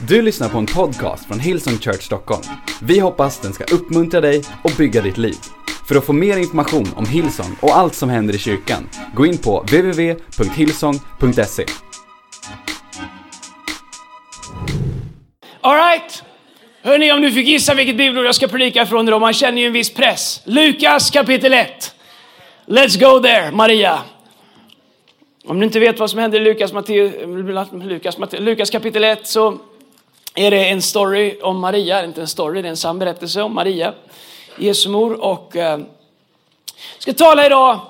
Du lyssnar på en podcast från Hillsong Church Stockholm. Vi hoppas den ska uppmuntra dig och bygga ditt liv. För att få mer information om Hillsong och allt som händer i kyrkan, gå in på www.hillsong.se. Alright. Hörni, om du fick gissa vilket bibelord jag ska predika ifrån idag, man känner ju en viss press. Lukas kapitel 1. Let's go there, Maria. Om du inte vet vad som händer i Lukas, Matteus, Lukas, Matteus, Lukas kapitel 1 så är det en story om Maria, inte en story, det är en sann berättelse om Maria, Jesu mor. Och, eh, ska tala idag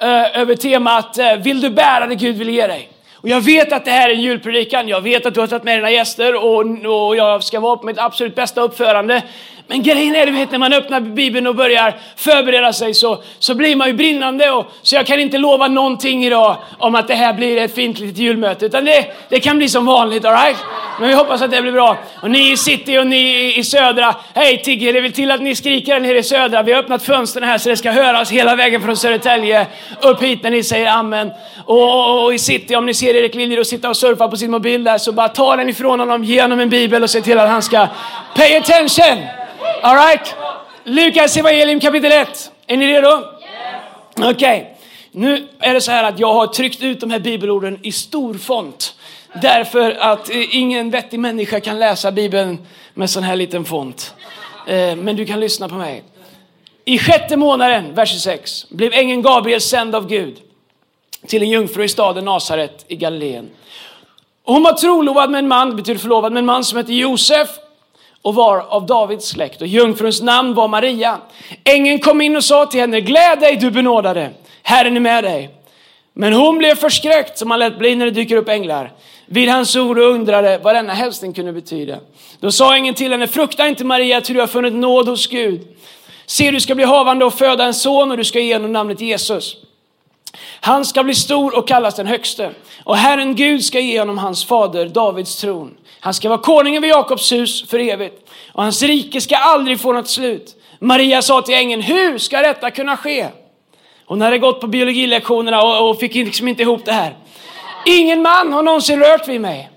eh, över temat eh, Vill du bära det Gud vill ge dig? Och jag vet att det här är en julpredikan, jag vet att du har tagit med dina gäster och, och jag ska vara på mitt absolut bästa uppförande. Men grejen är, du vet, när man öppnar Bibeln och börjar förbereda sig så, så blir man ju brinnande. Och, så jag kan inte lova någonting idag om att det här blir ett fint litet julmöte. Utan det, det kan bli som vanligt, alright? Men vi hoppas att det blir bra. Och ni i city och ni i södra. Hej Tigge, det vill till att ni skriker där nere i södra. Vi har öppnat fönstren här så det ska höras hela vägen från Södertälje upp hit när ni säger amen. Och, och, och i city, om ni ser Erik Liljer och sitta och surfa på sin mobil där så bara ta den ifrån honom, ge honom en bibel och se till att han ska pay attention. Alright? Lukas evangelium kapitel 1. Är ni redo? Okej. Okay. Nu är det så här att jag har tryckt ut de här bibelorden i stor font. Därför att eh, ingen vettig människa kan läsa Bibeln med sån här liten font. Eh, men du kan lyssna på mig. I sjätte månaden, vers 6, blev ängeln Gabriel sänd av Gud till en jungfru i staden Nasaret i Galileen. Hon var trolovad med en man, betyder förlovad med en man som hette Josef och var av Davids släkt och jungfruns namn var Maria. Ängeln kom in och sa till henne, gläd dig du benådade, Herren är med dig. Men hon blev förskräckt som man lätt blir när det dyker upp änglar vid hans ord och undrade vad denna hälsning kunde betyda. Då sa ängeln till henne, frukta inte Maria, ty du har funnit nåd hos Gud. Se, du ska bli havande och föda en son och du ska ge honom namnet Jesus. Han ska bli stor och kallas den högste. Och Herren Gud ska ge honom hans fader Davids tron. Han ska vara konungen vid Jakobs hus för evigt. Och hans rike ska aldrig få något slut. Maria sa till ängeln, hur ska detta kunna ske? Hon hade gått på biologilektionerna och, och fick liksom inte ihop det här. Ingen man har någonsin rört vid mig.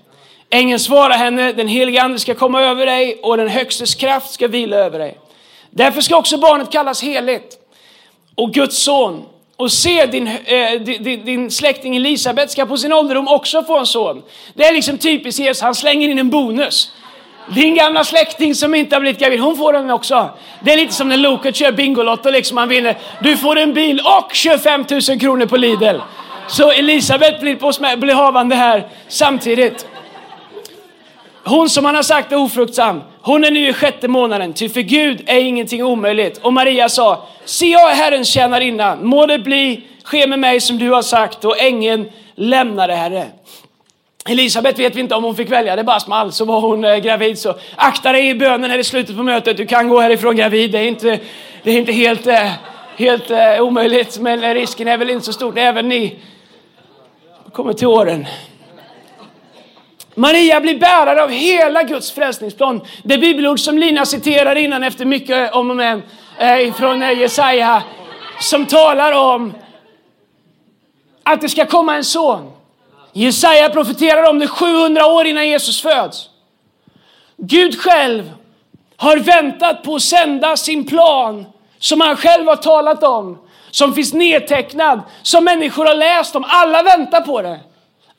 Ängeln svarar henne, den helige ande ska komma över dig och den högstes kraft ska vila över dig. Därför ska också barnet kallas heligt och Guds son. Och se din, eh, din, din släkting Elisabet ska på sin ålderdom också få en son. Det är liksom typiskt Jesus, han slänger in en bonus. Din gamla släkting som inte har blivit gravid, hon får den också. Det är lite som när Loket kör Bingolotto, liksom han vinner. Du får en bil och 25 000 kronor på Lidl. Så Elisabet blir, på, blir havande här samtidigt. Hon som han har sagt är ofruktsam, hon är nu i sjätte månaden, ty för Gud är ingenting omöjligt. Och Maria sa, se jag är Herrens tjänarinna, må det bli, ske med mig som du har sagt. Och ängeln lämnade Herre. Elisabet vet vi inte om hon fick välja, det bara small så var hon eh, gravid. Så akta dig i bönen här i slutet på mötet, du kan gå härifrån gravid. Det är inte, det är inte helt, eh, helt eh, omöjligt, men risken är väl inte så stor. Även ni kommer till åren. Maria blir bärare av hela Guds frälsningsplan. Det bibelord som Lina citerar innan efter mycket om och men eh, från eh, Jesaja som talar om att det ska komma en son. Jesaja profeterar om det 700 år innan Jesus föds. Gud själv har väntat på att sända sin plan som han själv har talat om som finns nedtecknad, som människor har läst om. Alla väntar på det.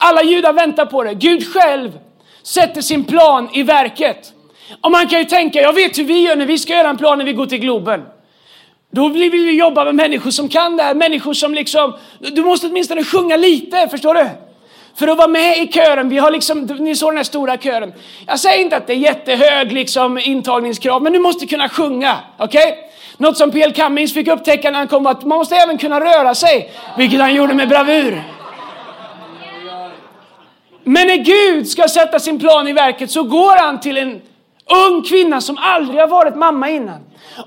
Alla judar väntar på det. Gud själv sätter sin plan i verket. Och man kan ju tänka, jag vet hur vi gör när vi ska göra en plan när vi går till Globen. Då vill vi jobba med människor som kan det här, människor som liksom, du måste åtminstone sjunga lite, förstår du? För att vara med i kören, vi har liksom, ni såg den här stora kören. Jag säger inte att det är jättehög liksom intagningskrav, men du måste kunna sjunga, okej? Okay? Något som P.L. Cummings fick upptäcka när han kom var att man måste även kunna röra sig, vilket han gjorde med bravur. Men när Gud ska sätta sin plan i verket så går han till en ung kvinna som aldrig har varit mamma innan.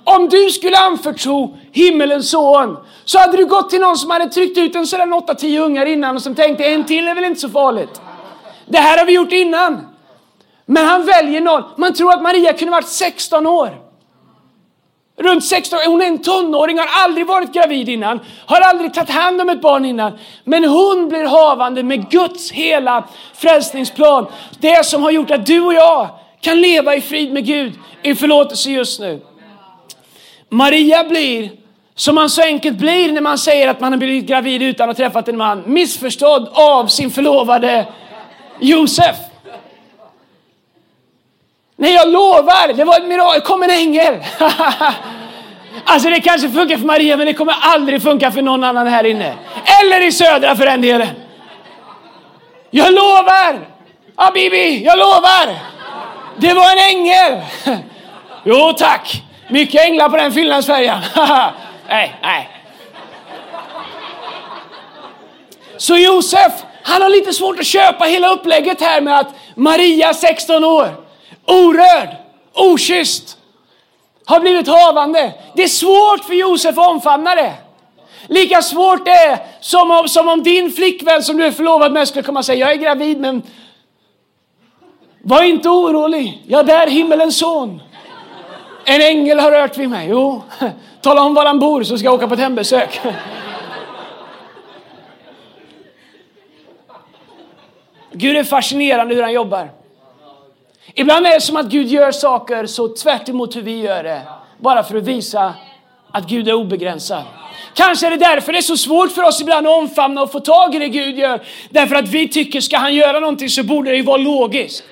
Om du skulle anförtro himmelens son så hade du gått till någon som hade tryckt ut en sådär 8-10 ungar innan och som tänkte en till är väl inte så farligt. Det här har vi gjort innan. Men han väljer någon. Man tror att Maria kunde varit 16 år. Runt 16 hon är en tonåring, har aldrig varit gravid innan, har aldrig tagit hand om ett barn innan. Men hon blir havande med Guds hela frälsningsplan. Det som har gjort att du och jag kan leva i frid med Gud, i förlåtelse just nu. Maria blir, som man så enkelt blir när man säger att man har blivit gravid utan att ha träffat en man, missförstådd av sin förlovade Josef. Nej, jag lovar, det var ett mirakel, kom en ängel. alltså det kanske funkar för Maria, men det kommer aldrig funka för någon annan här inne. Eller i södra för den delen. Jag lovar! Abibi, jag lovar! Det var en ängel! jo tack, mycket änglar på den Finlandsfärjan. nej, nej. Så Josef, han har lite svårt att köpa hela upplägget här med att Maria, 16 år, orörd, okysst, har blivit havande. Det är svårt för Josef att omfamna det. Lika svårt det är som om, som om din flickvän som du är förlovad med skulle komma och säga, jag är gravid men var inte orolig, jag är himmelens son. En ängel har rört vid mig. Jo, tala om var han bor så ska jag åka på ett hembesök. Gud är fascinerande hur han jobbar. Ibland är det som att Gud gör saker så tvärt hur vi gör det. Bara för att visa att Gud är obegränsad. Kanske är det därför det är så svårt för oss ibland att omfamna och få tag i det Gud gör. Därför att vi tycker, ska han göra någonting så borde det ju vara logiskt.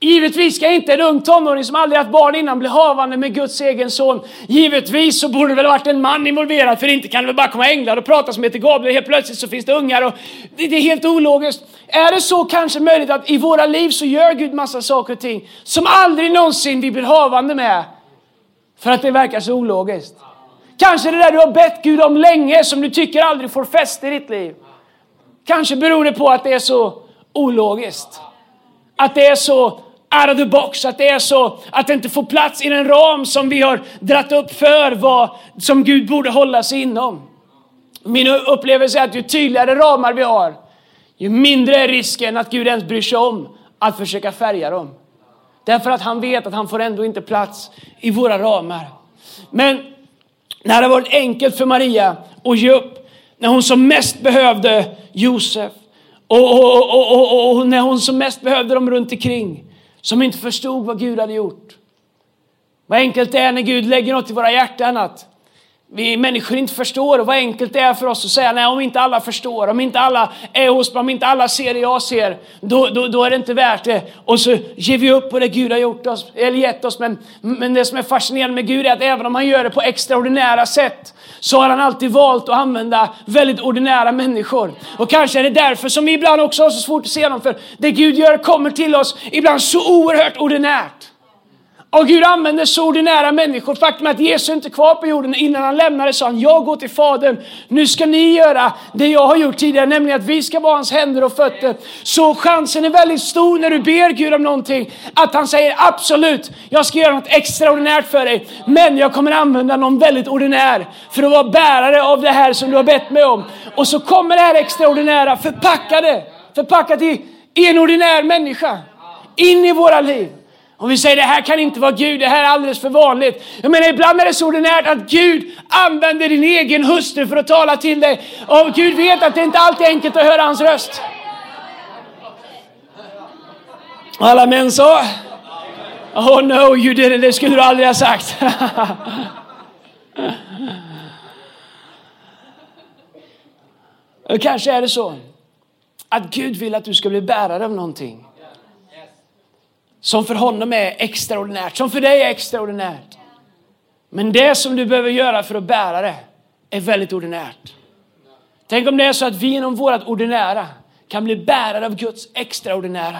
Givetvis ska inte en ung tonåring som aldrig haft barn innan bli havande med Guds egen son. Givetvis så borde det väl varit en man involverad för inte kan det väl bara komma änglar och prata som heter Gabriel. Helt plötsligt så finns det ungar och det, är helt ologiskt. Är det så kanske möjligt att i våra liv så gör Gud massa saker och ting som aldrig någonsin vi blir havande med för att det verkar så ologiskt. Kanske det där du har bett Gud om länge som du tycker aldrig får fäste i ditt liv. Kanske beror det på att det är så ologiskt. Att det är så out of the box, att det är så att det inte får plats i den ram som vi har dratt upp för vad som Gud borde hålla sig inom. Min upplevelse är att ju tydligare ramar vi har, ju mindre är risken att Gud ens bryr sig om att försöka färga dem. Därför att han vet att han får ändå inte plats i våra ramar. Men när det varit enkelt för Maria att ge upp, när hon som mest behövde Josef och, och, och, och, när hon som mest behövde dem runt omkring som inte förstod vad Gud hade gjort. Vad enkelt det är när Gud lägger något i våra hjärtan att vi människor inte förstår och vad enkelt det är för oss att säga nej om inte alla förstår, om inte alla är hos mig, om inte alla ser det jag ser, då, då, då är det inte värt det. Och så ger vi upp på det Gud har gjort oss, eller gett oss. Men, men det som är fascinerande med Gud är att även om han gör det på extraordinära sätt så har han alltid valt att använda väldigt ordinära människor. Och kanske är det därför som vi ibland också har så svårt att se dem, för det Gud gör kommer till oss ibland så oerhört ordinärt. Och Gud använder så ordinära människor. Faktum är att Jesus inte är kvar på jorden. Innan han lämnade sa han, jag går till Fadern. Nu ska ni göra det jag har gjort tidigare, nämligen att vi ska vara hans händer och fötter. Så chansen är väldigt stor när du ber Gud om någonting, att han säger absolut, jag ska göra något extraordinärt för dig. Men jag kommer använda någon väldigt ordinär för att vara bärare av det här som du har bett mig om. Och så kommer det här extraordinära förpackade, förpackat i, i en ordinär människa. In i våra liv. Om vi säger det här kan inte vara Gud, det här är alldeles för vanligt. Jag menar ibland är det så ordinärt att Gud använder din egen hustru för att tala till dig. Och Gud vet att det inte alltid är enkelt att höra hans röst. Alla män sa Oh no, you didn't. Det skulle du aldrig ha sagt. Kanske är det så att Gud vill att du ska bli bärare av någonting som för honom är extraordinärt, som för dig är extraordinärt. Men det som du behöver göra för att bära det är väldigt ordinärt. Tänk om det är så att vi genom vårt ordinära kan bli bärare av Guds extraordinära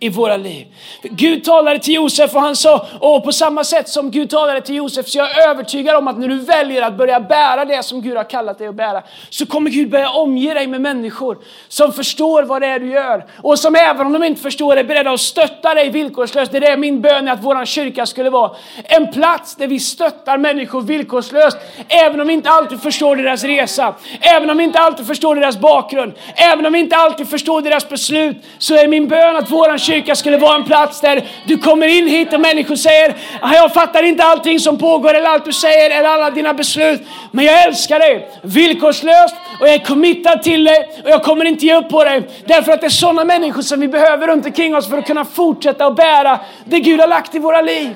i våra liv. Gud talade till Josef och han sa, och på samma sätt som Gud talade till Josef så jag är övertygad om att när du väljer att börja bära det som Gud har kallat dig att bära så kommer Gud börja omge dig med människor som förstår vad det är du gör och som även om de inte förstår är beredda att stötta dig villkorslöst. Det är min bön att vår kyrka skulle vara en plats där vi stöttar människor villkorslöst även om vi inte alltid förstår deras resa, även om vi inte alltid förstår deras bakgrund, även om vi inte alltid förstår deras beslut så är min bön att våran kyrka skulle vara en plats där du kommer in hit och människor säger ah, jag fattar inte allting som pågår eller allt du säger eller alla dina beslut. Men jag älskar dig villkorslöst och jag är committad till dig och jag kommer inte ge upp på dig. Därför att det är sådana människor som vi behöver runt omkring oss för att kunna fortsätta att bära det Gud har lagt i våra liv.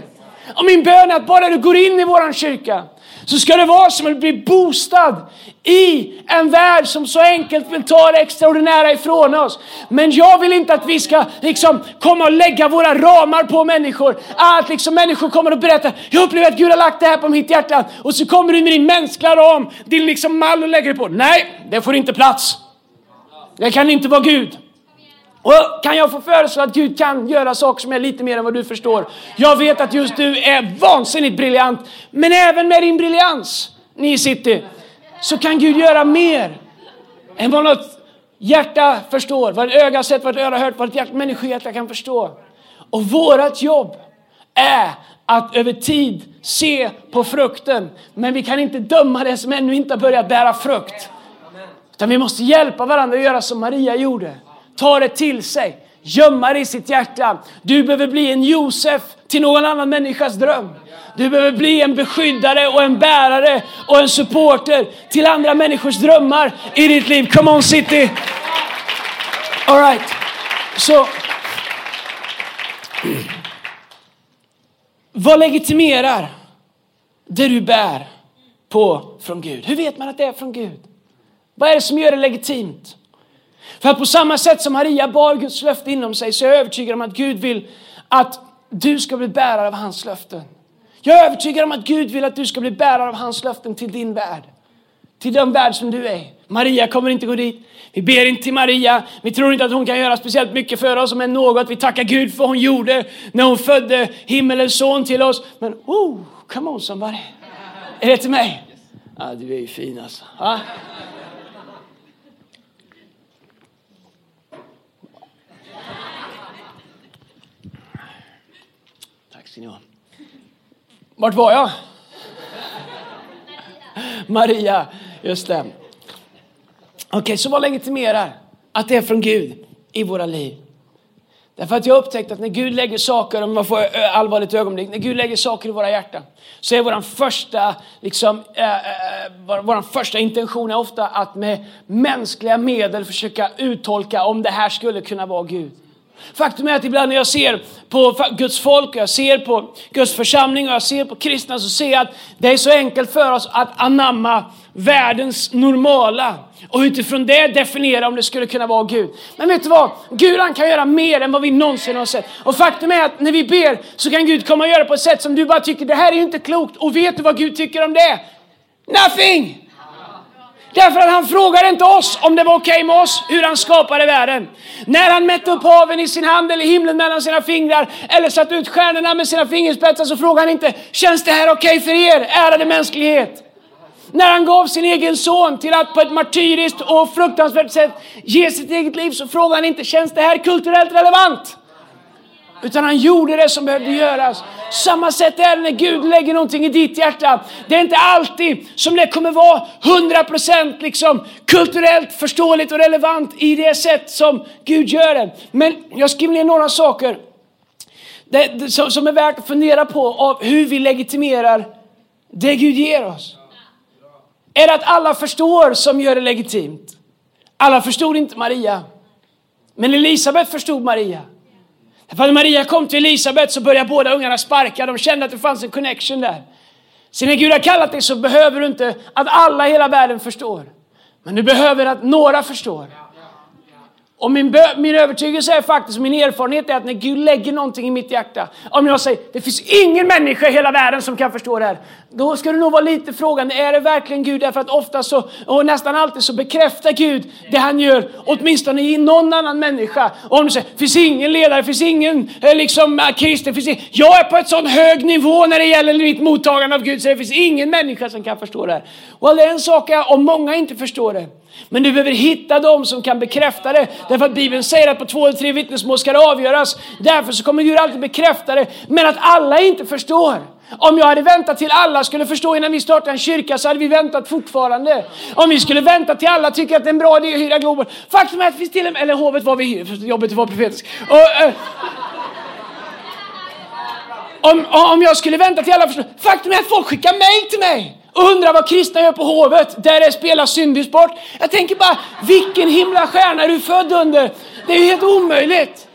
Och min bön är att bara du går in i våran kyrka så ska det vara som att bli boostad i en värld som så enkelt vill ta det extraordinära ifrån oss. Men jag vill inte att vi ska liksom komma och lägga våra ramar på människor. Att liksom människor kommer och berättar, jag upplever att Gud har lagt det här på mitt hjärta. Och så kommer du med din mänskliga ram, din liksom mall och lägger det på. Nej, det får inte plats. Det kan inte vara Gud. Och kan jag få föreslå att Gud kan göra saker som är lite mer än vad du förstår. Jag vet att just du är vansinnigt briljant. Men även med din briljans, ni i city, så kan Gud göra mer än vad något hjärta förstår. Vad ett öga har sett, vad ett öra hört, vad ett hjärta, människohjärta kan förstå. Och vårt jobb är att över tid se på frukten. Men vi kan inte döma det som ännu inte har börjat bära frukt. Utan vi måste hjälpa varandra att göra som Maria gjorde. Ta det till sig, gömma det i sitt hjärta. Du behöver bli en Josef till någon annan människas dröm. Du behöver bli en beskyddare och en bärare och en supporter till andra människors drömmar i ditt liv. Come on city! All right. Så... Vad legitimerar det du bär på från Gud? Hur vet man att det är från Gud? Vad är det som gör det legitimt? För att på samma sätt som Maria bar Guds löfte inom sig så är jag övertygad om att Gud vill att du ska bli bärare av hans löften. Jag är övertygad om att Gud vill att du ska bli bärare av hans löften till din värld. Till den värld som du är. Maria kommer inte gå dit. Vi ber inte till Maria. Vi tror inte att hon kan göra speciellt mycket för oss, men något vi tackar Gud för vad hon gjorde när hon födde himmelens son till oss. Men oh, come on somebody. Är det till mig? Ja, du är ju fin alltså. Ja. Vuxen jag. Vart var jag? Maria, just det. Okej, okay, så vad legitimerar att det är från Gud i våra liv? Därför att jag har upptäckt att när Gud lägger saker, om man får allvarligt ögonblick, när Gud lägger saker i våra hjärtan så är vår första, liksom, eh, eh, första intention är ofta att med mänskliga medel försöka uttolka om det här skulle kunna vara Gud. Faktum är att ibland när jag ser på Guds folk, och jag ser på Guds församling och jag ser på kristna så ser jag att det är så enkelt för oss att anamma världens normala och utifrån det definiera om det skulle kunna vara Gud. Men vet du vad? Gud han kan göra mer än vad vi någonsin har sett. Och faktum är att när vi ber så kan Gud komma och göra på ett sätt som du bara tycker det här är inte klokt. Och vet du vad Gud tycker om det? Nothing! Därför att han frågade inte oss om det var okej okay med oss, hur han skapade världen. När han mätte upp haven i sin hand eller himlen mellan sina fingrar eller satte ut stjärnorna med sina fingerspetsar så frågade han inte, känns det här okej okay för er, ärade mänsklighet? När han gav sin egen son till att på ett martyriskt och fruktansvärt sätt ge sitt eget liv så frågade han inte, känns det här kulturellt relevant? Utan han gjorde det som behövde göras. Samma sätt är det när Gud lägger någonting i ditt hjärta. Det är inte alltid som det kommer vara 100% liksom kulturellt förståeligt och relevant i det sätt som Gud gör det. Men jag skriver ner några saker som är värt att fundera på av hur vi legitimerar det Gud ger oss. Är det att alla förstår som gör det legitimt? Alla förstod inte Maria. Men Elisabet förstod Maria. För när Maria kom till Elisabet så började båda ungarna sparka. De kände att det fanns en connection där. Så när Gud har kallat dig så behöver du inte att alla i hela världen förstår. Men du behöver att några förstår. Och min, min övertygelse är faktiskt, min erfarenhet är att när Gud lägger någonting i mitt hjärta. Om jag säger, det finns ingen människa i hela världen som kan förstå det här. Då ska du nog vara lite frågande, är det verkligen Gud? Därför att ofta så, och nästan alltid så bekräftar Gud det han gör, åtminstone i någon annan människa. Och om du säger, det finns ingen ledare, finns ingen eh, liksom, eh, kristen, finns ingen, jag är på ett sån hög nivå när det gäller mitt mottagande av Gud så det finns ingen människa som kan förstå det här. Och det är en sak är, om många inte förstår det, men du behöver hitta dem som kan bekräfta det. Därför att Bibeln säger att på två eller tre vittnesmål ska det avgöras. Därför så kommer Gud alltid bekräfta det. Men att alla inte förstår. Om jag hade väntat till alla skulle förstå innan vi startade en kyrka så hade vi väntat fortfarande. Om vi skulle vänta till alla tycker att det är en bra idé att hyra Globen. Faktum är att det finns till och med, eller hovet var vi hyr, för jobbet var profetiskt. Och, eh, om, om jag skulle vänta till alla förstår. Faktum är att folk skickar mail till mig undrar vad kristna gör på Hovet där det spelas syndisport. Jag tänker bara, vilken himla stjärna är du född under? Det är ju helt omöjligt.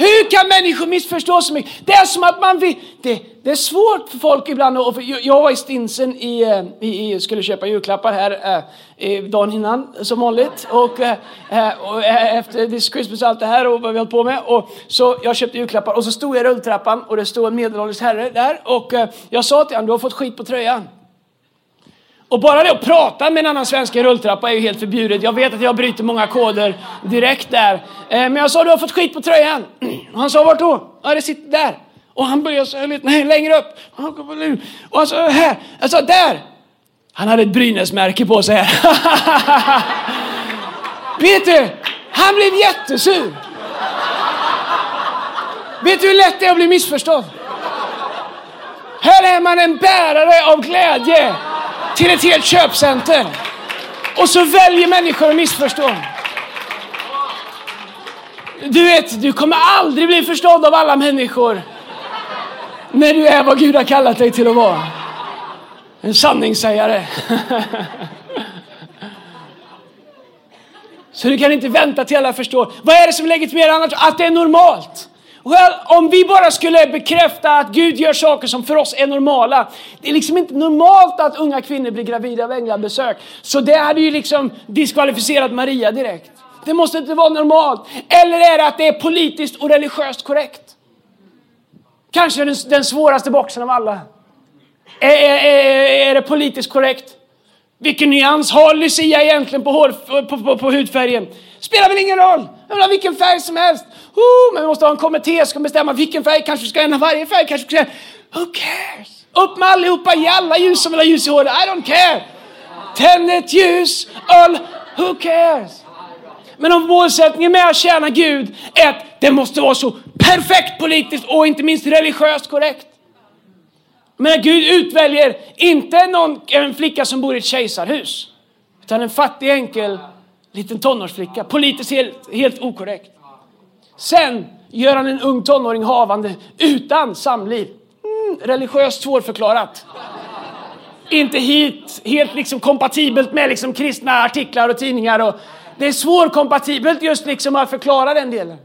Hur kan människor missförstå så mycket? Det är som att man vill... Det, det är svårt för folk ibland. Och för, jag var i Stinsen i, eh, i, i, skulle köpa julklappar här eh, dagen innan som vanligt. Och, eh, eh och eh, efter this Christmas och allt det här och vad vi höll på med. Och, så jag köpte julklappar och så stod jag i rulltrappan och det stod en medelålders herre där. Och eh, jag sa till honom, du har fått skit på tröjan. Och bara det att prata med en annan svensk i rulltrappa är ju helt förbjudet. Jag vet att jag bryter många koder direkt där. Eh, men jag sa du har fått skit på tröjan. Och han sa vart då? Ja det sitter där. Och han började så lite nej, längre upp. Och han sa här. Jag sa där. Han hade ett Brynäsmärke på sig här. vet du? Han blev jättesur. Vet du hur lätt det är att bli missförstådd? Här är man en bärare av glädje till ett helt köpcenter. Och så väljer människor att missförstå. Du vet, du kommer aldrig bli förstådd av alla människor när du är vad Gud har kallat dig till att vara. En sanningssägare. Så du kan inte vänta till alla förstår. Vad är det som legitimerar annars? Att det är normalt. Well, om vi bara skulle bekräfta att Gud gör saker som för oss är normala. Det är liksom inte normalt att unga kvinnor blir gravida av änglabesök. Så det hade ju liksom diskvalificerat Maria direkt. Det måste inte vara normalt. Eller är det att det är politiskt och religiöst korrekt? Kanske den, den svåraste boxen av alla. Är, är, är det politiskt korrekt? Vilken nyans har Lucia egentligen på, hår, på, på, på hudfärgen? Spelar väl ingen roll. Jag vill ha vilken färg som helst. Oh, men vi måste ha en kommitté som bestämma vilken färg. Kanske ska ändra varje färg. Kanske ska... Who cares? Upp med allihopa. i alla ljus som vill ha ljus i håret. I don't care. Tänd ett ljus. All... Who cares? Men om målsättningen med att tjäna Gud är att det måste vara så perfekt politiskt och inte minst religiöst korrekt. Men Gud utväljer inte någon, en flicka som bor i ett kejsarhus. Utan en fattig enkel liten tonårsflicka. Politiskt helt, helt okorrekt. Sen gör han en ung tonåring havande utan samliv. Mm, religiöst svårförklarat. Inte hit, helt liksom kompatibelt med liksom kristna artiklar och tidningar. Och det är svårkompatibelt just liksom att förklara den delen.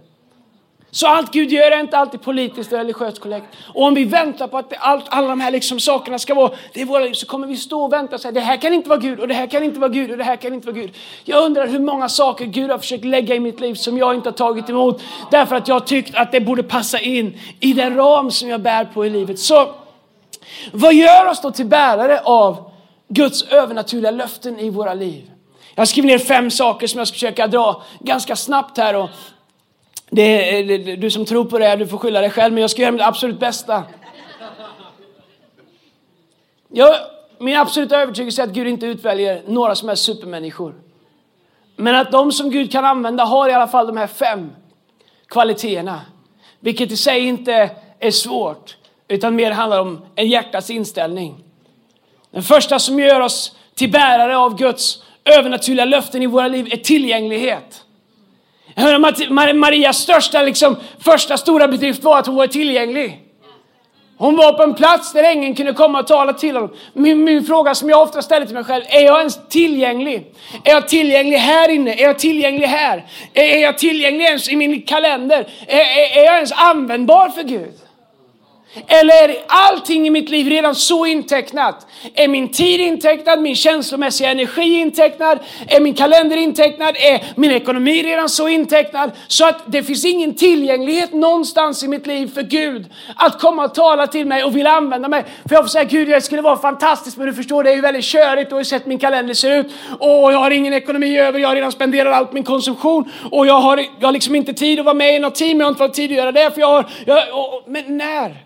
Så allt Gud gör är inte alltid politiskt och religiöst korrekt. Och om vi väntar på att allt, alla de här liksom sakerna ska vara det är våra liv så kommer vi stå och vänta och säga det här kan inte vara Gud och det här kan inte vara Gud och det här kan inte vara Gud. Jag undrar hur många saker Gud har försökt lägga i mitt liv som jag inte har tagit emot därför att jag tyckt att det borde passa in i den ram som jag bär på i livet. Så vad gör oss då till bärare av Guds övernaturliga löften i våra liv? Jag skriver ner fem saker som jag ska försöka dra ganska snabbt här och det eh, det, du som tror på det, du får skylla dig själv, men jag ska göra mitt absolut bästa. Jag, min absoluta övertygelse är att Gud inte utväljer några som är supermänniskor. Men att de som Gud kan använda har i alla fall de här fem kvaliteterna. Vilket i sig inte är svårt, utan mer handlar om en hjärtats inställning. Den första som gör oss till bärare av Guds övernaturliga löften i våra liv är tillgänglighet. Marias största, liksom, första stora bedrift var att hon var tillgänglig. Hon var på en plats där ingen kunde komma och tala till honom. Min, min, fråga som jag ofta ställer till mig själv, är jag ens tillgänglig? Är jag tillgänglig här inne? Är jag tillgänglig här? Är, är jag tillgänglig ens i min kalender? Är, är, är jag ens användbar för Gud? Eller är allting i mitt liv redan så intecknat? Är min tid intecknad? Min känslomässiga energi intecknad? Är min kalender intecknad? Är min ekonomi redan så intecknad? Så att det finns ingen tillgänglighet någonstans i mitt liv för Gud att komma och tala till mig och vilja använda mig. För jag får säga Gud, det skulle vara fantastiskt men du förstår det är ju väldigt körigt och har sett min kalender ser ut. Och jag har ingen ekonomi över, jag har redan spenderat allt min konsumtion och jag har, jag har liksom inte tid att vara med i något team, jag har inte fått tid att göra det för jag har, jag, och, men när?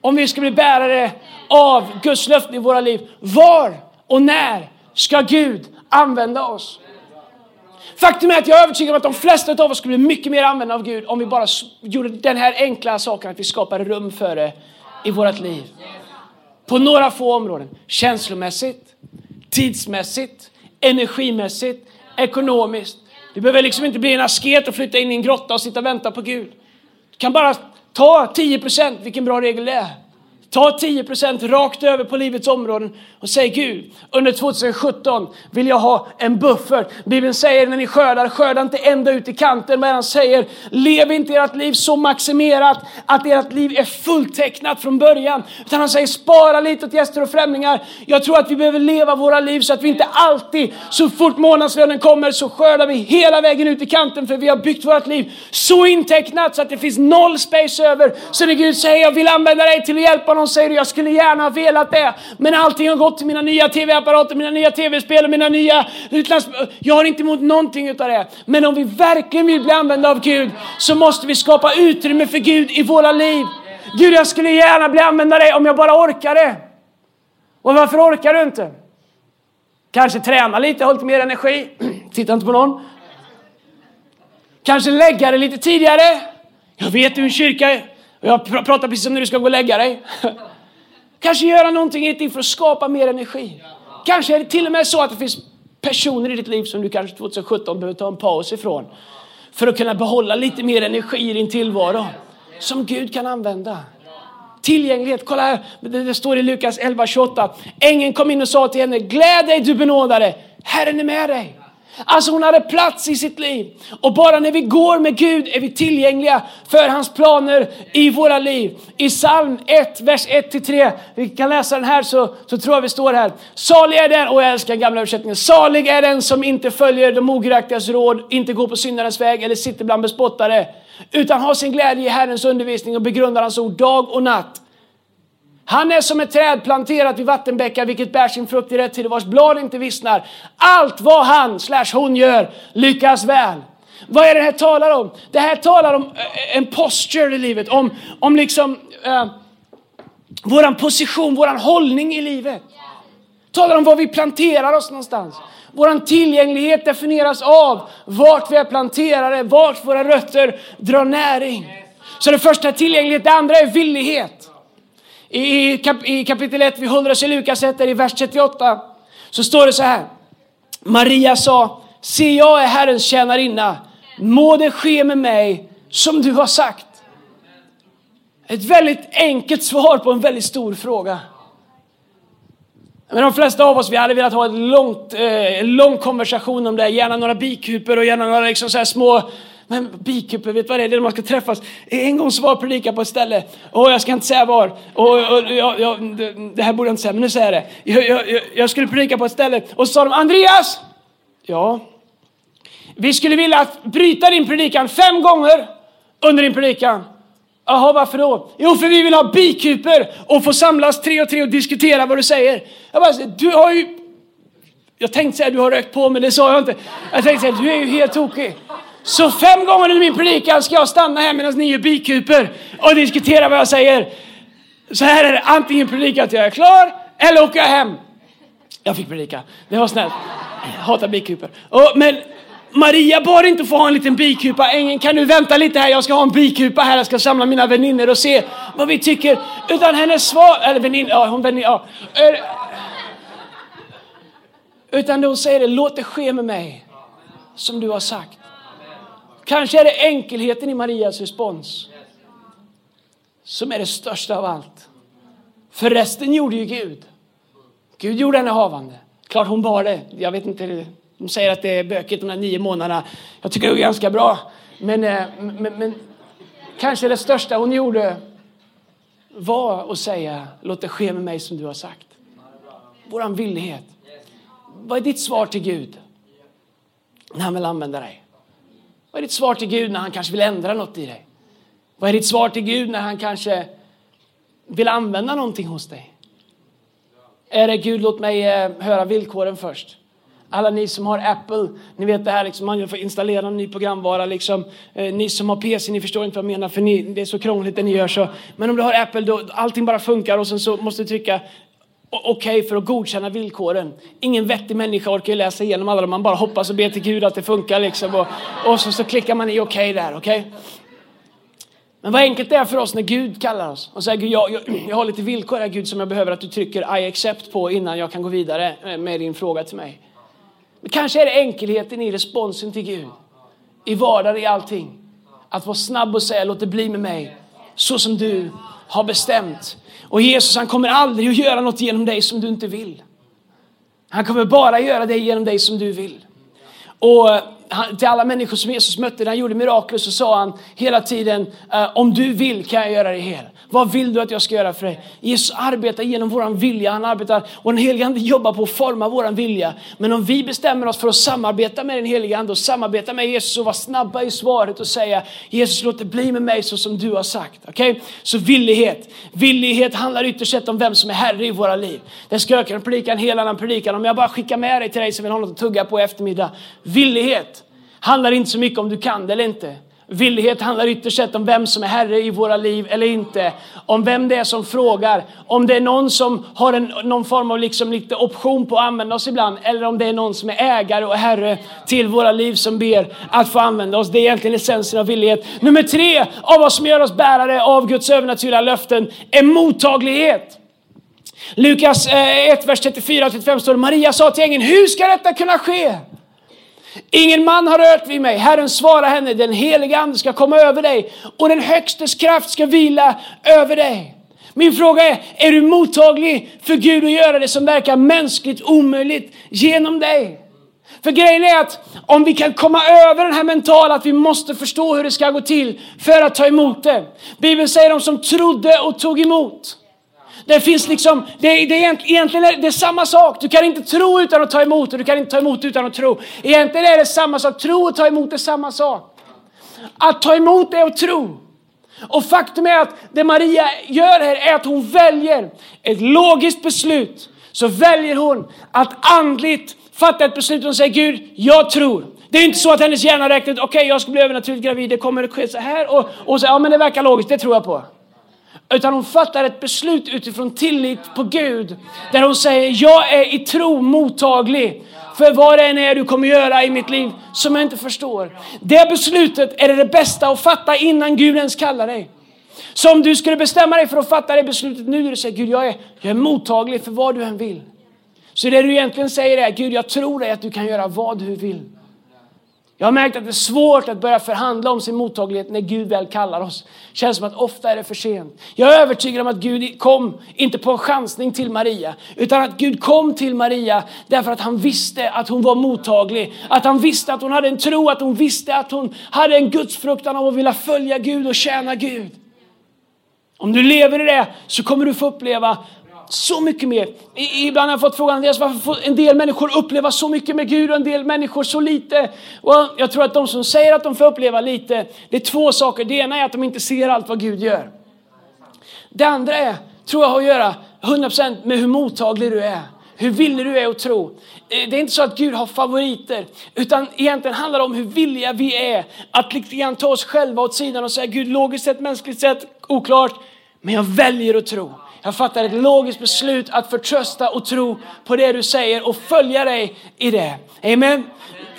Om vi ska bli bärare av Guds löften i våra liv. Var och när ska Gud använda oss? Faktum är att jag är övertygad om att de flesta av oss skulle bli mycket mer använda av Gud om vi bara gjorde den här enkla saken att vi skapar rum för det i vårt liv. På några få områden. Känslomässigt, tidsmässigt, energimässigt, ekonomiskt. Du behöver liksom inte bli en asket och flytta in i en grotta och sitta och vänta på Gud. Du kan bara ta 10 procent, vilken bra regel det är. Ta 10% rakt över på livets områden och säg Gud, under 2017 vill jag ha en buffert. Bibeln säger när ni skördar, skörda inte ända ut i kanten. Men han säger, lev inte ert liv så maximerat att ert liv är fulltecknat från början. Utan han säger, spara lite åt gäster och främlingar. Jag tror att vi behöver leva våra liv så att vi inte alltid, så fort månadslönen kommer så skördar vi hela vägen ut i kanten. För vi har byggt vårt liv så intecknat så att det finns noll space över. Så när Gud säger, jag vill använda dig till att hjälpa någon, säger jag skulle gärna ha velat det. Men allting har gått till mina nya tv-apparater, mina nya tv-spel och mina nya utlands... Jag har inte emot någonting utav det. Men om vi verkligen vill bli använda av Gud så måste vi skapa utrymme för Gud i våra liv. Gud, jag skulle gärna bli använda dig om jag bara orkade. Och varför orkar du inte? Kanske träna lite, ha lite mer energi. Titta inte på någon. Kanske lägga det lite tidigare. Jag vet hur en kyrka. är. Jag pr- pratar precis som när du ska gå och lägga dig. Kanske göra någonting i ditt liv för att skapa mer energi. Kanske är det till och med så att det finns personer i ditt liv som du kanske 2017 behöver ta en paus ifrån. För att kunna behålla lite mer energi i din tillvaro. Som Gud kan använda. Tillgänglighet, kolla här, det, det står i Lukas 11.28. Ängeln kom in och sa till henne, gläd dig du benådade, Herren är med dig. Alltså hon hade plats i sitt liv. Och bara när vi går med Gud är vi tillgängliga för hans planer i våra liv. I psalm 1, vers 1-3, vi kan läsa den här så, så tror jag vi står här. Salig är den, och jag älskar den gamla översättningen. Salig är den som inte följer de ogudaktigas råd, inte går på syndarens väg eller sitter bland bespottare. Utan har sin glädje i Herrens undervisning och begrundar hans ord dag och natt. Han är som ett träd planterat vid vattenbäckar vilket bär sin frukt i rätt tid och vars blad inte vissnar. Allt vad han slash hon gör lyckas väl. Vad är det här talar om? Det här talar om eh, eh, en posture i livet, om, om liksom eh, våran position, våran hållning i livet. Talar om var vi planterar oss någonstans. Våran tillgänglighet definieras av vart vi är planterade, vart våra rötter drar näring. Så det första är tillgänglighet, det andra är villighet. I, kap, I kapitel 1, vi håller oss i Lukas 1, i vers 38, så står det så här. Maria sa, se jag är Herrens tjänarinna, må det ske med mig som du har sagt. Ett väldigt enkelt svar på en väldigt stor fråga. Men de flesta av oss vi hade velat ha en långt, eh, en lång konversation om det, gärna några bikuper och gärna några liksom så här små men bikuper, vet du vad det är? Det är när man ska träffas. En gång så var jag predika på ett ställe, och jag ska inte säga var, och, och jag, jag, det, här borde jag inte säga, men nu säger jag det. Jag, jag, jag- skulle predika på ett ställe, och så sa de Andreas! Ja? Vi skulle vilja bryta din predikan fem gånger under din predikan. Jaha, varför då? Jo, för vi vill ha bikuper och få samlas tre och tre och diskutera vad du säger. Jag bara, du har ju... Jag tänkte säga du har rökt på, men det sa jag inte. Jag tänkte säga, du är ju helt tokig. Så fem gånger under min predikan ska jag stanna här medan ni är bikuper och diskutera vad jag säger. Så här är det, antingen predika att jag är klar eller åker jag hem. Jag fick predika, det var snällt. Jag hatar bikuper. Och, men Maria bad inte få ha en liten bikupa. Ängeln, kan du vänta lite här? Jag ska ha en bikupa här. Jag ska samla mina vänner och se vad vi tycker. Utan hennes svar, eller väninnor, ja hon väninna, ja. Utan hon säger det, låt det ske med mig som du har sagt. Kanske är det enkelheten i Marias respons som är det största av allt. För resten gjorde ju Gud. Gud gjorde henne havande. Klart hon bar det. Jag vet inte, de säger att det är bökigt de här nio månaderna. Jag tycker det är ganska bra. Men, eh, men, men kanske det största hon gjorde var att säga låt det ske med mig som du har sagt. Våran villighet. Vad är ditt svar till Gud när han vill använda dig? Vad är ditt svar till Gud när han kanske vill ändra något i dig? Vad är ditt svar till Gud när han kanske vill använda någonting hos dig? Är det Gud, låt mig eh, höra villkoren först. Alla ni som har Apple, ni vet det här liksom, man får installera en ny programvara liksom. Eh, ni som har PC, ni förstår inte vad jag menar för ni, det är så krångligt det ni gör så. Men om du har Apple, då allting bara funkar och sen så måste du trycka okej för att godkänna villkoren. Ingen vettig människa orkar ju läsa igenom alla. Man bara hoppas och ber till Gud att det funkar liksom. Och, och så, så klickar man i okej där, okej? Men vad enkelt det är för oss när Gud kallar oss och säger Gud, jag, jag, jag har lite villkor här Gud som jag behöver att du trycker I accept på innan jag kan gå vidare eh, med din fråga till mig. Men kanske är det enkelheten i responsen till Gud. I vardagen, i allting. Att vara snabb och säga låt det bli med mig så som du har bestämt. Och Jesus han kommer aldrig att göra något genom dig som du inte vill. Han kommer bara göra det genom dig som du vill. Och han, till alla människor som Jesus mötte när han gjorde mirakler så sa han hela tiden eh, om du vill kan jag göra det hel. Vad vill du att jag ska göra för dig? Jesus arbetar genom våran vilja. Han arbetar och den helige Ande jobbar på att forma våran vilja. Men om vi bestämmer oss för att samarbeta med den helige Ande och samarbeta med Jesus och vara snabba i svaret och säga Jesus låt det bli med mig så som du har sagt. Okej? Okay? Så villighet. Villighet handlar ytterst sett om vem som är herre i våra liv. Den ska jag kunna predika en hel annan predikan om jag bara skickar med dig till dig som vill ha något att tugga på i eftermiddag. Villighet handlar inte så mycket om du kan det eller inte. Villighet handlar ytterst sett om vem som är herre i våra liv eller inte. Om vem det är som frågar. Om det är någon som har en, någon form av liksom lite option på att använda oss ibland. Eller om det är någon som är ägare och herre till våra liv som ber att få använda oss. Det är egentligen essensen av villighet. Nummer tre av vad som gör oss bärare av Guds övernaturliga löften är mottaglighet. Lukas eh, 1, vers 34-35 står det, Maria sa till ängeln, hur ska detta kunna ske? Ingen man har rört vid mig. Herren svarar henne, den heliga ande ska komma över dig och den högstes kraft ska vila över dig. Min fråga är, är du mottaglig för Gud att göra det som verkar mänskligt omöjligt genom dig? För grejen är att om vi kan komma över den här mentala att vi måste förstå hur det ska gå till för att ta emot det. Bibeln säger de som trodde och tog emot. Det finns liksom, det, det är egentligen är det samma sak. Du kan inte tro utan att ta emot och du kan inte ta emot utan att tro. Egentligen är det samma sak. Tro och ta emot är samma sak. Att ta emot är att tro. Och faktum är att det Maria gör här är att hon väljer ett logiskt beslut. Så väljer hon att andligt fatta ett beslut Hon säger Gud, jag tror. Det är inte så att hennes hjärna räknar ut, okej okay, jag ska bli övernaturligt gravid, det kommer att ske så här och, och så, ja men det verkar logiskt, det tror jag på. Utan hon fattar ett beslut utifrån tillit på Gud. Där hon säger, jag är i tro mottaglig för vad det än är du kommer göra i mitt liv som jag inte förstår. Det beslutet är det bästa att fatta innan Gud ens kallar dig. Så om du skulle bestämma dig för att fatta det beslutet nu och säger Gud jag är, jag är mottaglig för vad du än vill. Så det du egentligen säger är Gud jag tror dig att du kan göra vad du vill. Jag har märkt att det är svårt att börja förhandla om sin mottaglighet när Gud väl kallar oss. Det känns som att ofta är det för sent. Jag är övertygad om att Gud kom, inte på en chansning till Maria, utan att Gud kom till Maria därför att han visste att hon var mottaglig. Att han visste att hon hade en tro, att hon visste att hon hade en gudsfruktan av att vilja följa Gud och tjäna Gud. Om du lever i det så kommer du få uppleva så mycket mer. Ibland har jag fått frågan Andreas, varför får en del människor uppleva så mycket med Gud och en del människor så lite. Och jag tror att de som säger att de får uppleva lite, det är två saker. Det ena är att de inte ser allt vad Gud gör. Det andra är, tror jag har att göra 100% med hur mottaglig du är. Hur villig du är att tro. Eh, det är inte så att Gud har favoriter, utan egentligen handlar det om hur villiga vi är att lite grann ta oss själva åt sidan och säga Gud, logiskt sett, mänskligt sett, oklart, men jag väljer att tro. Jag fattar ett logiskt beslut att förtrösta och tro på det du säger och följa dig i det. Amen.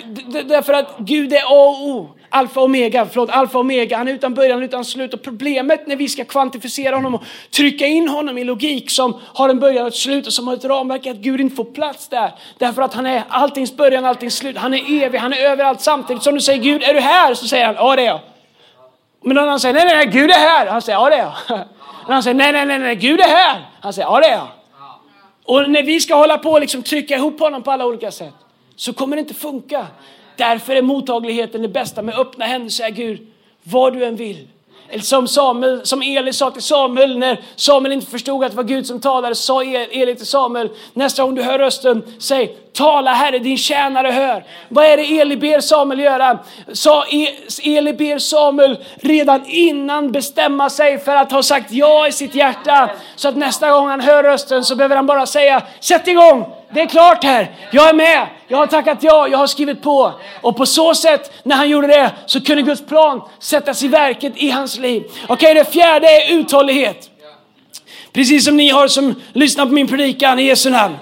D därför att Gud är A och O. Alfa och omega, förlåt, alfa och omega. Han är utan början, utan slut. Och problemet när vi ska kvantificera honom och trycka in honom i logik som har en början och ett slut och som har ett ramverk är att Gud inte får plats där. Därför att han är alltings början, alltings slut. Han är evig, han är överallt samtidigt. Som du säger Gud, är du här? Så säger han, ja det är jag. Men någon annan säger, nej, nej, nej, Gud är här. Han säger, ja det är jag. Men han säger nej, nej, nej, nej, Gud är här. Han säger ja det är jag. Och när vi ska hålla på och liksom trycka ihop honom på alla olika sätt så kommer det inte funka. Därför är mottagligheten det bästa med öppna händer säger Gud, vad du än vill. Eller som, Samuel, som Eli sa till Samuel när Samuel inte förstod att det var Gud som talade, sa e- Eli till Samuel, nästa gång du hör rösten, säg tala Herre, din tjänare hör. Vad är det Eli ber Samuel göra? Sa e- Eli ber Samuel redan innan bestämma sig för att ha sagt ja i sitt hjärta. Så att nästa gång han hör rösten så behöver han bara säga, sätt igång, det är klart här, jag är med, jag har tackat ja, jag har skrivit på. Och på så sätt, när han gjorde det, så kunde Guds plan sättas i verket i hans liv. Okej, okay, det fjärde är uthållighet. Precis som ni har som lyssnar på min predikan i Jesu namn.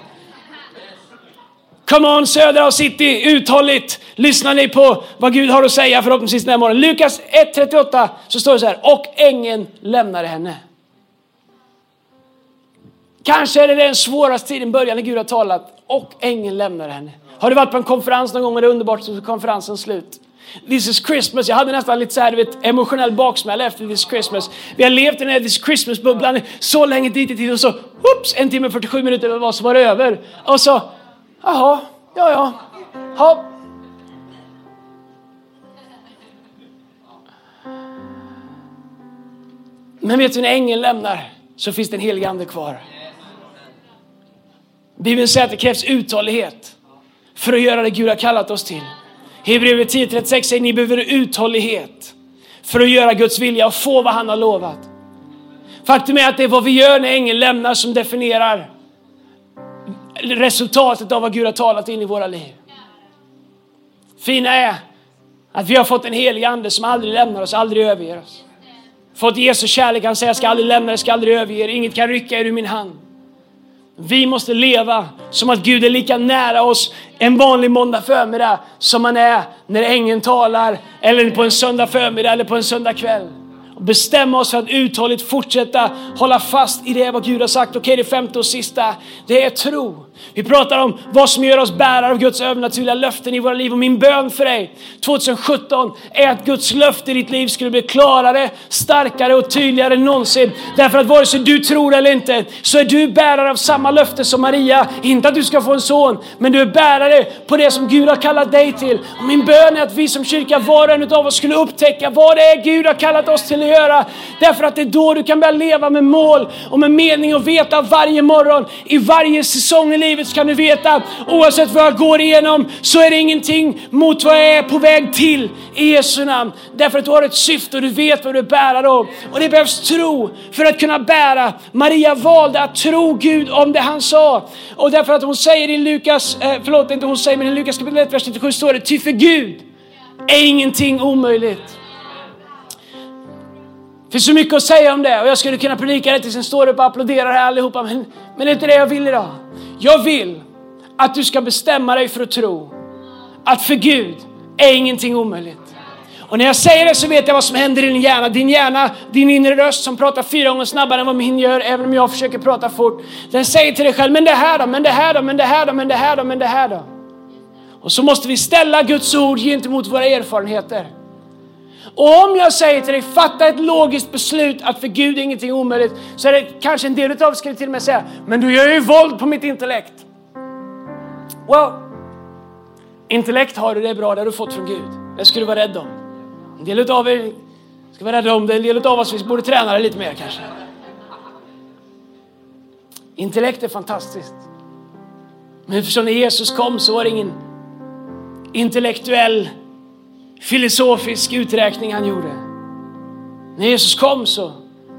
Come on Södra och City, uthålligt lyssnar ni på vad Gud har att säga förhoppningsvis den här morgonen. Lukas 1.38 så står det så här, och ängeln lämnade henne. Kanske är det den svåraste tiden början när Gud har talat och ängeln lämnar henne. Har du varit på en konferens någon gång och det är underbart så är konferensen slut? This is Christmas. Jag hade nästan lite så här, vet, emotionell baksmälla efter This Christmas. Vi har levt i den här This Christmas-bubblan så länge dit i tid och så, oops, en timme 47 minuter var som var det över. Och så, jaha, ja, ja, ja. Men vet du, när ängeln lämnar så finns det en helig ande kvar. Bibeln säger att det krävs uthållighet för att göra det Gud har kallat oss till. Hebreerbrevet 10.36 säger ni behöver uthållighet för att göra Guds vilja och få vad han har lovat. Faktum är att det är vad vi gör när ängeln lämnar som definierar resultatet av vad Gud har talat in i våra liv. Fina är att vi har fått en helig ande som aldrig lämnar oss, aldrig överger oss. Fått Jesu kärlek, han säger jag ska aldrig lämna dig, jag ska aldrig överge er, inget kan rycka er ur min hand. Vi måste leva som att Gud är lika nära oss en vanlig måndag förmiddag som man är när ängeln talar eller på en söndag förmiddag eller på en söndag kväll. Och bestämma oss för att uthålligt fortsätta hålla fast i det vad Gud har sagt. Okej, det femte och sista, det är tro. Vi pratar om vad som gör oss bärare av Guds övernaturliga löften i våra liv. Och min bön för dig 2017 är att Guds löfte i ditt liv skulle bli klarare, starkare och tydligare än någonsin. Därför att vare sig du tror eller inte så är du bärare av samma löfte som Maria. Inte att du ska få en son, men du är bärare på det som Gud har kallat dig till. Och min bön är att vi som kyrka, var och en av oss skulle upptäcka vad det är Gud har kallat oss till göra. Därför att det är då du kan börja leva med mål och med mening och veta varje morgon, i varje säsong i livet så kan du veta oavsett vad jag går igenom så är det ingenting mot vad jag är på väg till i Jesu namn. Därför att du har ett syfte och du vet vad du bärar om. Och det behövs tro för att kunna bära. Maria valde att tro Gud om det han sa. Och därför att hon säger i Lukas, eh, förlåt inte hon säger men i Lukas kapitel 1 vers 97 står det ty för Gud är ingenting omöjligt. Det finns så mycket att säga om det och jag skulle kunna predika det tills en står upp och applåderar här allihopa. Men, men det är inte det jag vill idag. Jag vill att du ska bestämma dig för att tro att för Gud är ingenting omöjligt. Och när jag säger det så vet jag vad som händer i din hjärna. Din hjärna, din inre röst som pratar fyra gånger snabbare än vad min gör, även om jag försöker prata fort. Den säger till dig själv, men det här då, men det här då, men det här då, men det här då, men det här då. Och så måste vi ställa Guds ord gentemot våra erfarenheter. Och om jag säger till dig, fatta ett logiskt beslut att för Gud är ingenting omöjligt, så är det kanske en del av skulle till och med säga, men du gör ju våld på mitt intellekt. Well, intellekt har du, det är bra, det har du fått från Gud. Det ska du vara rädd om. En del av er ska vara rädda om det, en del av oss vi borde träna det lite mer kanske. Intellekt är fantastiskt. Men förstår när Jesus kom så var det ingen intellektuell filosofisk uträkning han gjorde. När Jesus kom så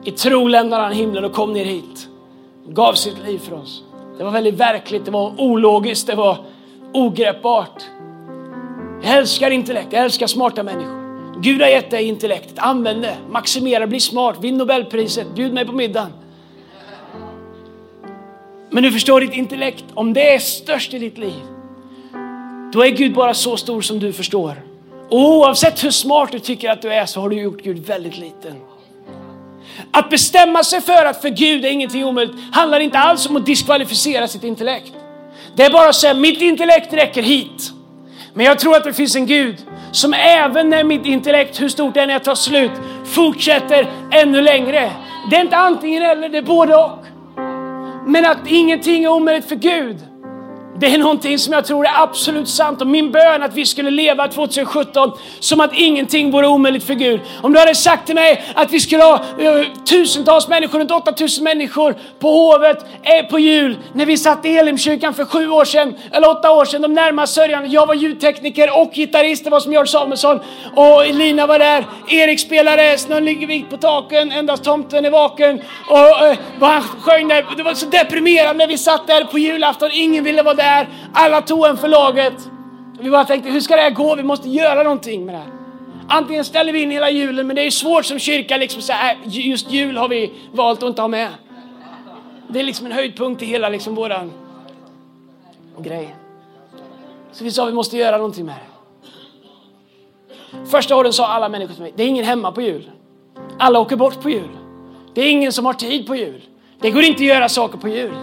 i tro lämnade han himlen och kom ner hit. Och gav sitt liv för oss. Det var väldigt verkligt, det var ologiskt, det var ogreppbart. Jag älskar intellekt, jag älskar smarta människor. Gud har gett dig intellektet, använd det, maximera, bli smart, vinn Nobelpriset, bjud mig på middagen. Men du förstår ditt intellekt, om det är störst i ditt liv, då är Gud bara så stor som du förstår. Oavsett hur smart du tycker att du är så har du gjort Gud väldigt liten. Att bestämma sig för att för Gud är ingenting omöjligt handlar inte alls om att diskvalificera sitt intellekt. Det är bara att säga mitt intellekt räcker hit. Men jag tror att det finns en Gud som även när mitt intellekt, hur stort det än är, tar slut, fortsätter ännu längre. Det är inte antingen eller, det är både och. Men att ingenting är omöjligt för Gud. Det är någonting som jag tror är absolut sant och min bön att vi skulle leva 2017 som att ingenting vore omöjligt för Gud. Om du hade sagt till mig att vi skulle ha uh, tusentals människor, runt 8000 människor på Hovet eh, på jul när vi satt i Elimkyrkan för sju år sedan, eller åtta år sedan, de närmast sörjande. Jag var ljudtekniker och gitarrist, det var som George Samuelsson och Elina var där. Erik spelade Snön ligger vit på taken, endast tomten är vaken och uh, han sjöng där. Det var så deprimerande när vi satt där på julafton, ingen ville vara där där. Alla tog en för laget. Vi bara tänkte, hur ska det här gå? Vi måste göra någonting med det här. Antingen ställer vi in hela julen, men det är svårt som kyrka liksom så här, just jul har vi valt att inte ha med. Det är liksom en höjdpunkt i hela liksom våran grej. Så vi sa vi måste göra någonting med det. Första åren sa alla människor till mig, det är ingen hemma på jul. Alla åker bort på jul. Det är ingen som har tid på jul. Det går inte att göra saker på jul.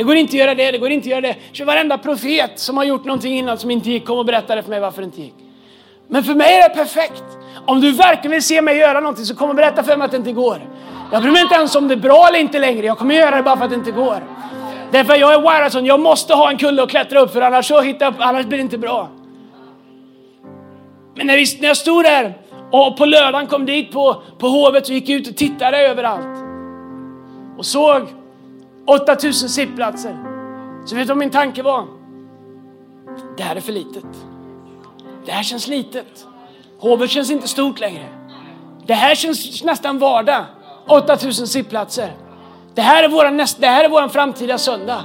Det går inte att göra det, det går inte att göra det. Så varenda profet som har gjort någonting innan som inte gick kom och berättade för mig varför det inte gick. Men för mig är det perfekt. Om du verkligen vill se mig göra någonting så kom och berätta för mig att det inte går. Jag bryr mig inte ens om det är bra eller inte längre. Jag kommer göra det bara för att det inte går. Därför jag är wired jag måste ha en kulle att klättra upp för annars, så hittar jag, annars blir det inte bra. Men när, vi, när jag stod där och på lördagen kom dit på, på hovet och gick ut och tittade överallt och såg 8000 sittplatser. Så vet du vad min tanke var? Det här är för litet. Det här känns litet. Hovet känns inte stort längre. Det här känns nästan vardag. 8000 sittplatser. Det här är våran, näst, det här är våran framtida söndag.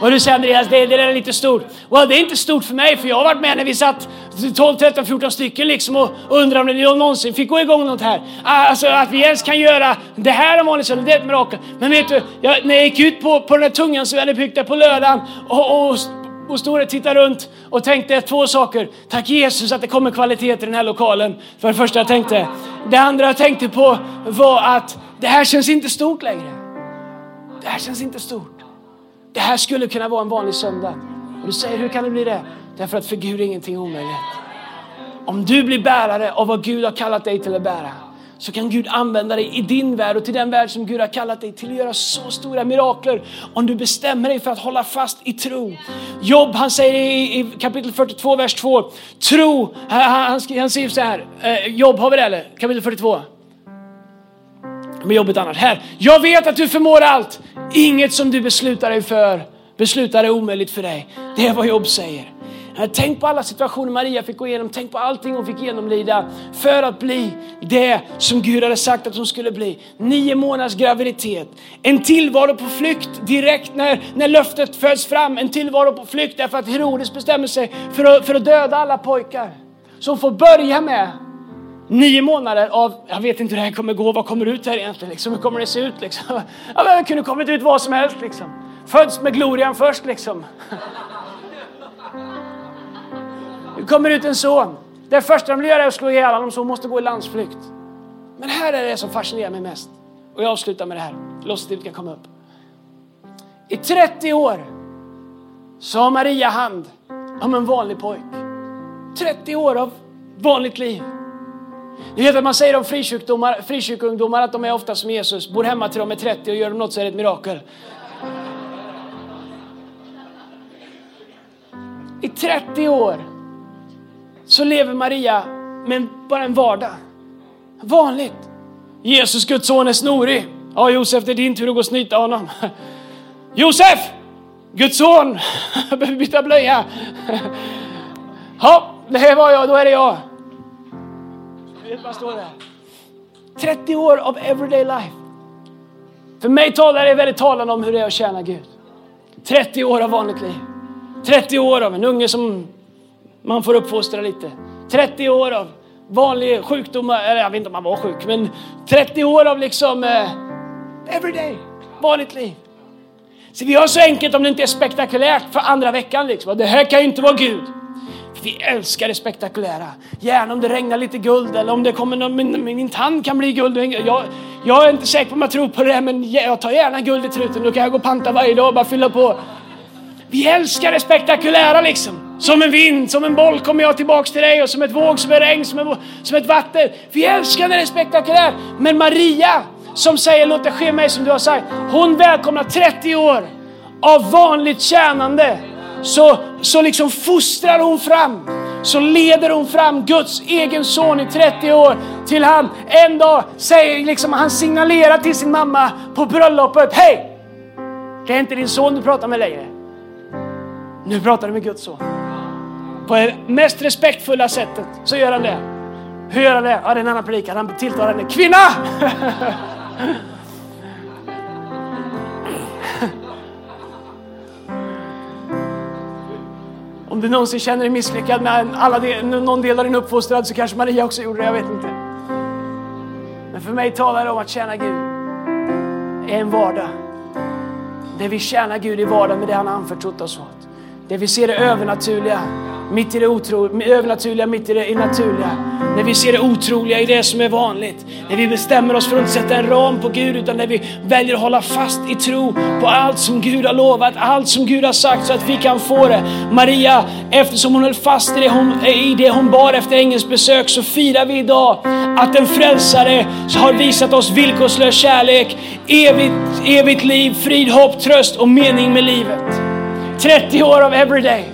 Och du säger Andreas, det, det är lite stort. Well, det är inte stort för mig för jag har varit med när vi satt 12, 13, 14 stycken liksom och undrar om det någonsin fick gå igång något här. Ah, alltså att vi ens kan göra det här om vanligt det är ett mirakel. Men vet du, jag, när jag gick ut på, på den här tungan som vi hade byggt där på lördagen och, och och stod och tittade runt och tänkte två saker. Tack Jesus att det kommer kvalitet i den här lokalen. För det första jag tänkte. Det andra jag tänkte på var att det här känns inte stort längre. Det här känns inte stort. Det här skulle kunna vara en vanlig söndag. Och du säger, hur kan det bli det? Därför att för Gud är ingenting omöjligt. Om du blir bärare av vad Gud har kallat dig till att bära så kan Gud använda dig i din värld och till den värld som Gud har kallat dig till att göra så stora mirakler om du bestämmer dig för att hålla fast i tro. Jobb, han säger i, i kapitel 42, vers 2, tro, han, han, han säger så här, eh, Jobb, har vi det eller? Kapitel 42 med jobbet annars. Här, jag vet att du förmår allt. Inget som du beslutar dig för beslutar är omöjligt för dig. Det är vad Jobb säger. Tänk på alla situationer Maria fick gå igenom, tänk på allting hon fick genomlida för att bli det som Gud hade sagt att hon skulle bli. Nio månaders graviditet, en tillvaro på flykt direkt när, när löftet föds fram, en tillvaro på flykt därför att Herodes bestämmer sig för att, för att döda alla pojkar. Så hon får börja med Nio månader av, jag vet inte hur det här kommer gå, vad kommer ut här egentligen? Liksom, hur kommer det se ut? Liksom? Ja, det kunde kommit ut vad som helst. Liksom. Föds med glorian först liksom. Det kommer ut en son. Det första de vill göra är att slå ihjäl honom så hon måste gå i landsflykt. Men här är det som fascinerar mig mest. Och jag avslutar med det här. Låt det kan komma upp. I 30 år så har Maria hand om en vanlig pojk. 30 år av vanligt liv. Ni vet att man säger om frikyrkoungdomar att de är ofta som Jesus, bor hemma till de är 30 och gör de något så är det ett mirakel. I 30 år så lever Maria med bara en vardag. Vanligt. Jesus, Guds son, är snorig. Ja, Josef, det är din tur att gå och snyta honom. Josef! Guds son! Jag behöver byta blöja. Ja, det var jag, då är det jag. Vet vad står där. 30 år av everyday life. För mig talar det väldigt talande om hur det är att tjäna Gud. 30 år av vanligt liv. 30 år av en unge som man får uppfostra lite. 30 år av vanliga sjukdomar, eller jag vet inte om han var sjuk, men 30 år av liksom eh, everyday, vanligt liv. Så vi har så enkelt om det inte är spektakulärt för andra veckan liksom. Det här kan ju inte vara Gud. Vi älskar det spektakulära. Gärna om det regnar lite guld eller om det kommer någon, min, min tand kan bli guld. Jag, jag är inte säker på om jag tror på det men jag tar gärna guld i truten. Då kan jag gå och panta varje dag och bara fylla på. Vi älskar det spektakulära liksom. Som en vind, som en boll kommer jag tillbaks till dig och som ett våg, som ett regn, som, en, som ett vatten. Vi älskar när det är spektakulärt. Men Maria som säger låt det ske mig som du har sagt. Hon välkomnar 30 år av vanligt tjänande så, så liksom fostrar hon fram, så leder hon fram Guds egen son i 30 år till han en dag säger, liksom, han signalerar till sin mamma på bröllopet, hej! Det är inte din son du pratar med längre. Nu pratar du med Guds son. På det mest respektfulla sättet så gör han det. Hur gör han det? Ja, det är en annan predikan. Han tilltalar henne, kvinna! du någonsin känner dig misslyckad med alla del, någon del av din uppfostran så kanske Maria också gjorde det, jag vet inte. Men för mig talar det om att tjäna Gud är en vardag. Där vi tjänar Gud i vardagen med det han har anförtrott oss åt. Där vi ser det övernaturliga mitt i det otro, övernaturliga, mitt i det naturliga. När vi ser det otroliga i det som är vanligt. När vi bestämmer oss för att inte sätta en ram på Gud utan när vi väljer att hålla fast i tro på allt som Gud har lovat, allt som Gud har sagt så att vi kan få det. Maria, eftersom hon höll fast i det hon, i det hon bar efter ängelns besök så firar vi idag att en frälsare har visat oss villkorslös kärlek, evigt, evigt liv, frid, hopp, tröst och mening med livet. 30 år av everyday.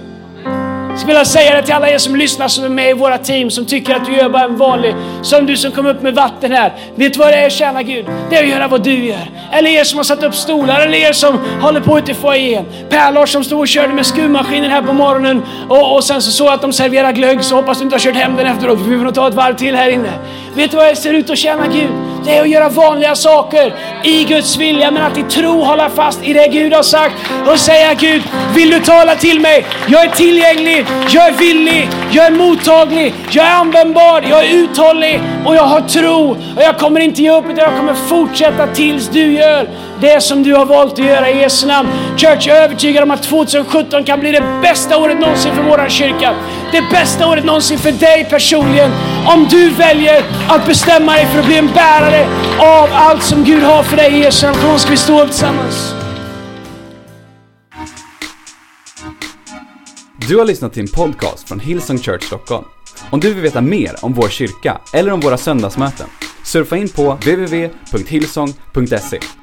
Jag skulle vilja säga det till alla er som lyssnar som är med i våra team som tycker att du gör bara en vanlig, som du som kom upp med vatten här. Vet du vad det är att tjäna Gud? Det är att göra vad du gör. Eller er som har satt upp stolar, eller er som håller på ute i foajén. Per-Lars som stod och körde med skruvmaskinen här på morgonen och, och sen så såg att de serverar glögg så hoppas du inte har kört hem den efteråt för vi får nog ta ett varv till här inne. Vet du vad det ser ut att tjäna Gud? Det är att göra vanliga saker i Guds vilja men att i tro hålla fast i det Gud har sagt och säga Gud, vill du tala till mig? Jag är tillgänglig, jag är villig, jag är mottaglig, jag är användbar, jag är uthållig och jag har tro och jag kommer inte ge upp utan jag kommer fortsätta tills du gör det som du har valt att göra i Jesu namn. Church, jag är övertygad om att 2017 kan bli det bästa året någonsin för våran kyrka. Det bästa året någonsin för dig personligen. Om du väljer att bestämma dig för att bli en bärare av allt som Gud har för dig i Jesu namn. Kom ska vi stå upp tillsammans. Du har lyssnat till en podcast från Hillsong Church Stockholm. Om du vill veta mer om vår kyrka eller om våra söndagsmöten, surfa in på www.hillsong.se